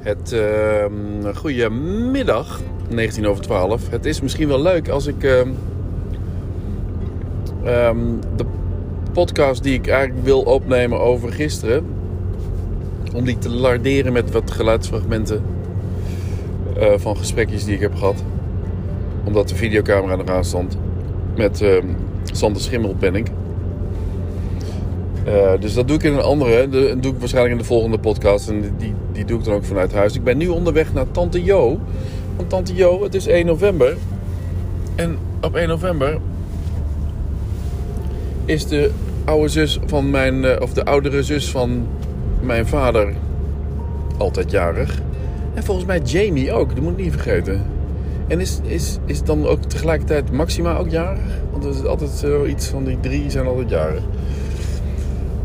Het uh, goedemiddag, 19 over 12. Het is misschien wel leuk als ik uh, um, de podcast die ik eigenlijk wil opnemen over gisteren, om die te larderen met wat geluidsfragmenten uh, van gesprekjes die ik heb gehad. Omdat de videocamera nog stond. Met Sander ik. Uh, dus dat doe ik in een andere. Dat doe ik waarschijnlijk in de volgende podcast. En die, die doe ik dan ook vanuit huis. Ik ben nu onderweg naar Tante Jo. Want Tante Jo, het is 1 november. En op 1 november is de oude zus van mijn. Of de oudere zus van mijn vader altijd jarig. En volgens mij Jamie ook, dat moet ik niet vergeten. En is, is, is dan ook tegelijkertijd Maxima ook jarig? Want er is altijd zoiets van die drie zijn altijd jarig.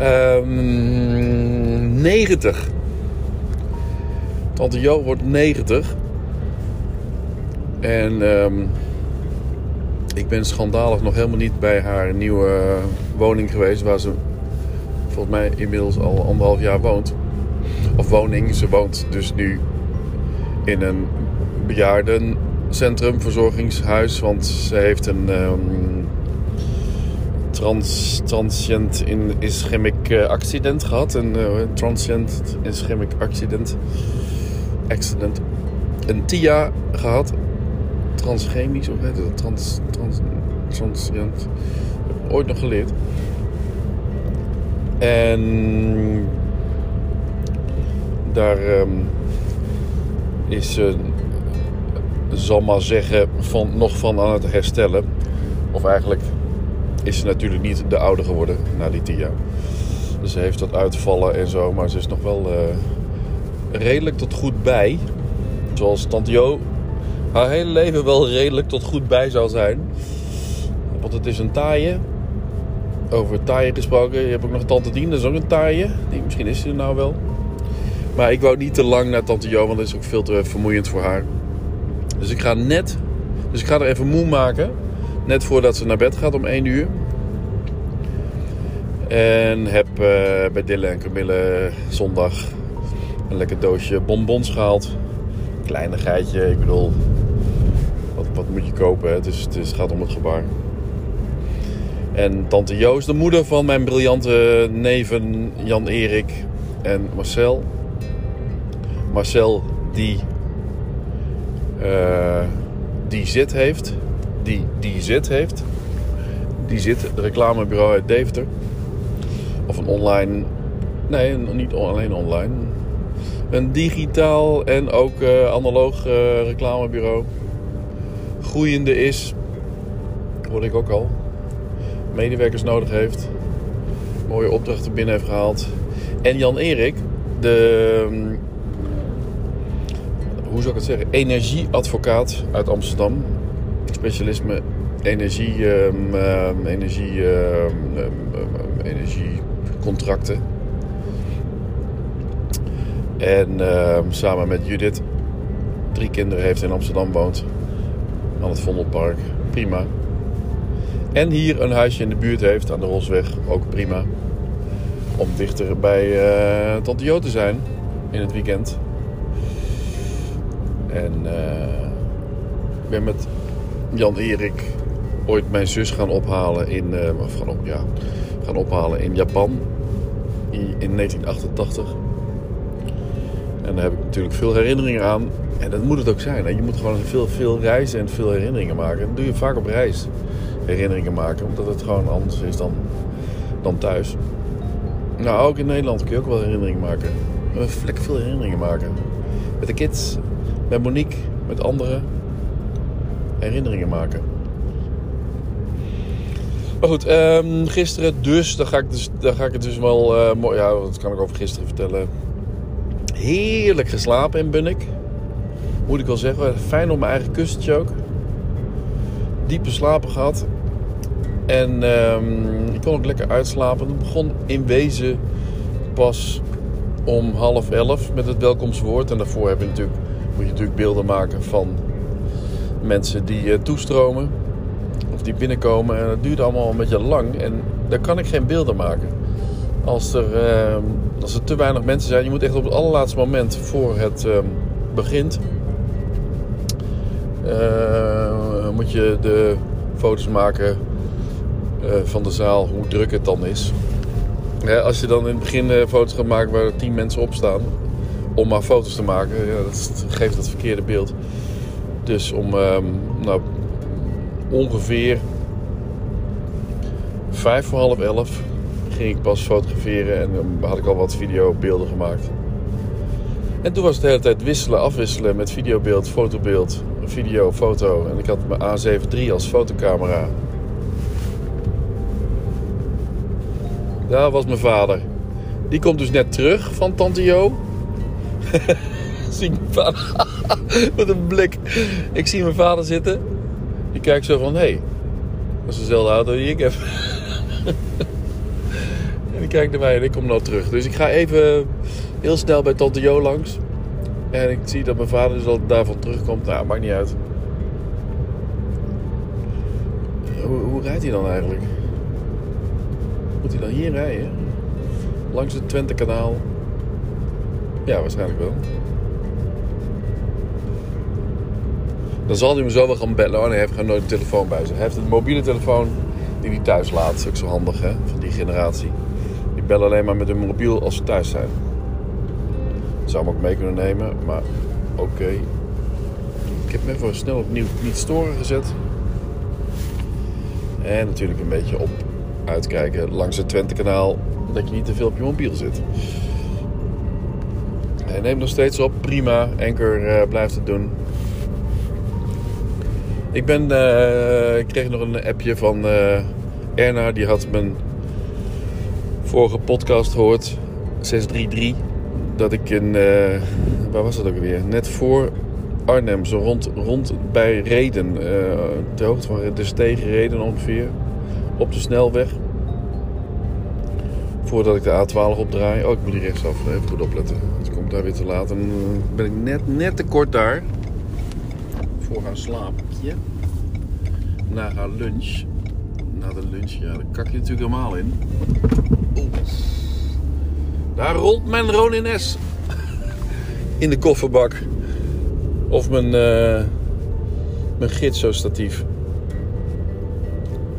Um, 90. Tante Jo wordt 90. En um, ik ben schandalig nog helemaal niet bij haar nieuwe woning geweest. Waar ze volgens mij inmiddels al anderhalf jaar woont. Of woning. Ze woont dus nu in een bejaardencentrum, verzorgingshuis. Want ze heeft een um, trans, transient in ischemic uh, accident gehad. Een uh, transient ischemic accident. Accident. Een TIA gehad. Transchemisch, of heet het? Trans, trans, transient. Ooit nog geleerd. En daar um, is ze, zal maar zeggen, van, nog van aan het herstellen. Of eigenlijk is ze natuurlijk niet de oude geworden na die tien jaar. Dus ze heeft dat uitvallen en zo, maar ze is nog wel uh, redelijk tot goed bij. Zoals Tante Jo haar hele leven wel redelijk tot goed bij zou zijn. Want het is een taaie. Over taaien gesproken, je hebt ook nog Tante Dien, dat is ook een taaie. Die, misschien is ze er nou wel. Maar ik wou niet te lang naar Tante Jo, want dat is ook veel te vermoeiend voor haar. Dus ik ga net, dus ik ga er even moe maken. Net voordat ze naar bed gaat om 1 uur. En heb uh, bij Dille en Camille zondag een lekker doosje bonbons gehaald. Kleinigheidje, ik bedoel, wat, wat moet je kopen? Het, is, het, is, het gaat om het gebaar. En tante Jo is de moeder van mijn briljante neven Jan-Erik en Marcel. Marcel die, uh, die zit heeft. Die, die zit heeft. Die zit, reclamebureau uit Deventer. Of een online, nee, niet alleen online. Een digitaal en ook uh, analoog uh, reclamebureau. Groeiende is, hoorde ik ook al. Medewerkers nodig heeft. Mooie opdrachten binnen heeft gehaald. En Jan-Erik, de hoe zou ik het zeggen, energieadvocaat uit Amsterdam. Specialisme energie, um, um, energie, um, energiecontracten. En samen met Judith drie kinderen heeft in Amsterdam woont. Aan het Vondelpark. Prima. En hier een huisje in de buurt heeft aan de Rosweg. Ook prima. Om dichter bij uh, Tante Jo te zijn in het weekend. En uh, ik ben met Jan-Erik ooit mijn zus gaan ophalen in, uh, ja, gaan ophalen in Japan in 1988. En daar heb ik natuurlijk veel herinneringen aan. En dat moet het ook zijn. Hè? Je moet gewoon veel, veel reizen en veel herinneringen maken. Dat doe je vaak op reis. Herinneringen maken. Omdat het gewoon anders is dan, dan thuis. Nou, ook in Nederland kun je ook wel herinneringen maken. Lekker veel herinneringen maken. Met de kids met Monique, met anderen herinneringen maken. Maar goed, um, gisteren dus, daar ga ik, dus, daar ga ik het dus wel, uh, mooi, ja, dat kan ik over gisteren vertellen. Heerlijk geslapen in Bunnik. Moet ik wel zeggen, fijn op mijn eigen kussentje ook. Diepe slapen gehad. En um, ik kon ook lekker uitslapen. Het begon in wezen pas om half elf met het welkomstwoord. En daarvoor heb je natuurlijk moet je natuurlijk beelden maken van mensen die uh, toestromen of die binnenkomen. En dat duurt allemaal een beetje lang en daar kan ik geen beelden maken. als er, ehm, als er te weinig mensen zijn. Je moet echt op het allerlaatste moment voor het ehm, begint. eh, moet je de foto's maken eh, van de zaal, hoe druk het dan is. Als je dan in het begin eh, foto's gaat maken waar tien mensen op staan, om maar foto's te maken, ja, dat geeft het verkeerde beeld. Dus om ehm, nou, ongeveer vijf voor half elf ging ik pas fotograferen en dan had ik al wat videobeelden gemaakt. En toen was het de hele tijd wisselen, afwisselen met videobeeld, fotobeeld, video, foto. En ik had mijn A7 III als fotocamera. Daar was mijn vader. Die komt dus net terug van Tante Jo. zie ik mijn vader. Met een blik. Ik zie mijn vader zitten. Die kijkt zo van, hé, hey, dat is dezelfde auto die ik heb. en die kijkt naar mij en ik kom nou terug. Dus ik ga even heel snel bij Tante Jo langs. En ik zie dat mijn vader dus al daarvan terugkomt. Nou, maakt niet uit. Hoe, hoe rijdt hij dan eigenlijk? Moet hij dan hier rijden? Langs het Twente-kanaal? Ja, waarschijnlijk wel. Dan zal hij me zo wel gaan bellen. Oh nee, hij heeft gewoon nooit een telefoon bij zich. Hij heeft een mobiele telefoon die hij thuis laat. Dat is ook zo handig, hè? Van die generatie. Die bellen alleen maar met hun mobiel als ze thuis zijn. Zou hem ook mee kunnen nemen, maar oké. Ik heb hem even snel opnieuw niet storen gezet. En natuurlijk een beetje op uitkijken langs het Twente-kanaal. Dat je niet te veel op je mobiel zit. Hij neemt nog steeds op, prima. Enker eh, blijft het doen. Ik ben, eh, ik kreeg nog een appje van eh, Erna. Die had mijn vorige podcast gehoord. 633. Dat ik in, eh, waar was dat ook weer? Net voor Arnhem, zo rond, rond bij Reden. ter hoogte van de tegen Reden ongeveer. Op de snelweg. Voordat ik de A12 opdraai. Oh, ik moet hier rechtsaf. Even goed opletten. Het komt daar weer te laat. En ben ik net, net te kort daar. Voor haar slaapje. Na haar lunch. Na de lunch, ja, daar kak je natuurlijk helemaal in. Oeh. Daar rolt mijn Ronin S. In de kofferbak. Of mijn, eh mijn Gitso-statief.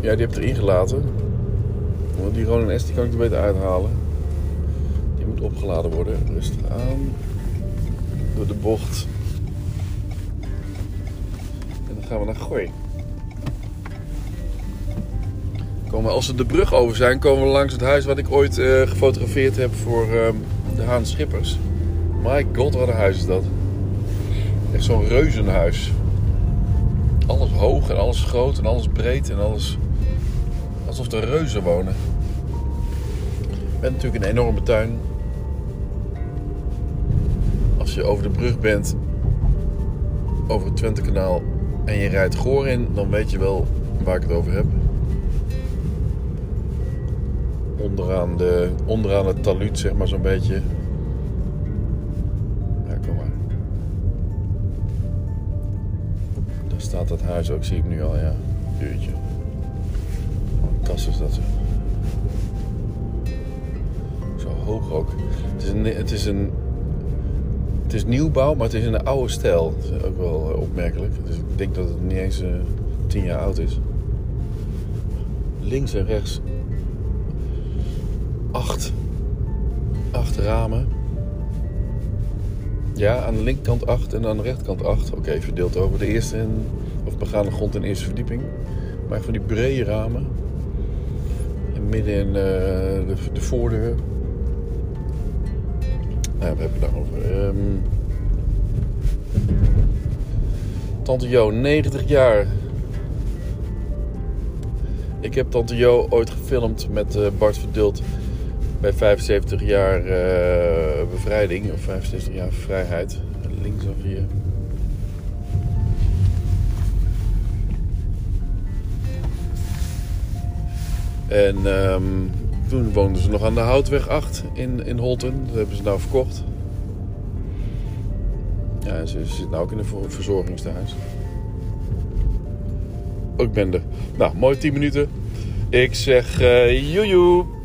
Ja, die heb ik erin gelaten. Want die Ronin S die kan ik er beter uithalen. Die moet opgeladen worden. Rustig aan. Door de bocht. En gaan we naar Gooi. Komen, als we de brug over zijn, komen we langs het huis wat ik ooit eh, gefotografeerd heb voor ehm, de Haan Schippers. My god, wat een huis is dat. Echt zo'n reuzenhuis. Alles hoog en alles groot en alles breed en alles... Alsof er reuzen wonen. Met natuurlijk een enorme tuin. Als je over de brug bent, over het Twentekanaal en je rijdt Goor in, dan weet je wel waar ik het over heb. Onderaan, de, onderaan het taluut, zeg maar zo'n beetje. Ja, kom maar. Daar staat dat huis ook, zie ik nu al, ja. Duurtje. Is dat zo. Zo hoog ook. Het is een, het is een het is nieuwbouw, maar het is in een oude stijl. Dat is ook wel eh, opmerkelijk. Dus ik denk dat het niet eens eh, tien jaar oud is. Links en rechts acht, acht ramen. Ja, aan de linkerkant acht en aan de rechterkant acht. Oké, verdeeld over de eerste en, of begaande grond en eerste verdieping. Maar van die brede ramen. En midden in eh, de, de voordeur. Nou, we hebben het daarover. Ehm Tante Jo, 90 jaar. Ik heb Tante Jo ooit gefilmd met eh, Bart Verdult bij 75 jaar eh, bevrijding, of 75 jaar vrijheid. Linksaf hier. En ehm, toen woonden ze nog aan de Houtweg 8 in, in Holten. Dat hebben ze nou verkocht. Ja, ze, zit nou ook in een ver- verzorgingstehuis. Ik ben er. Nou, mooi 10 minuten. Ik zeg uh.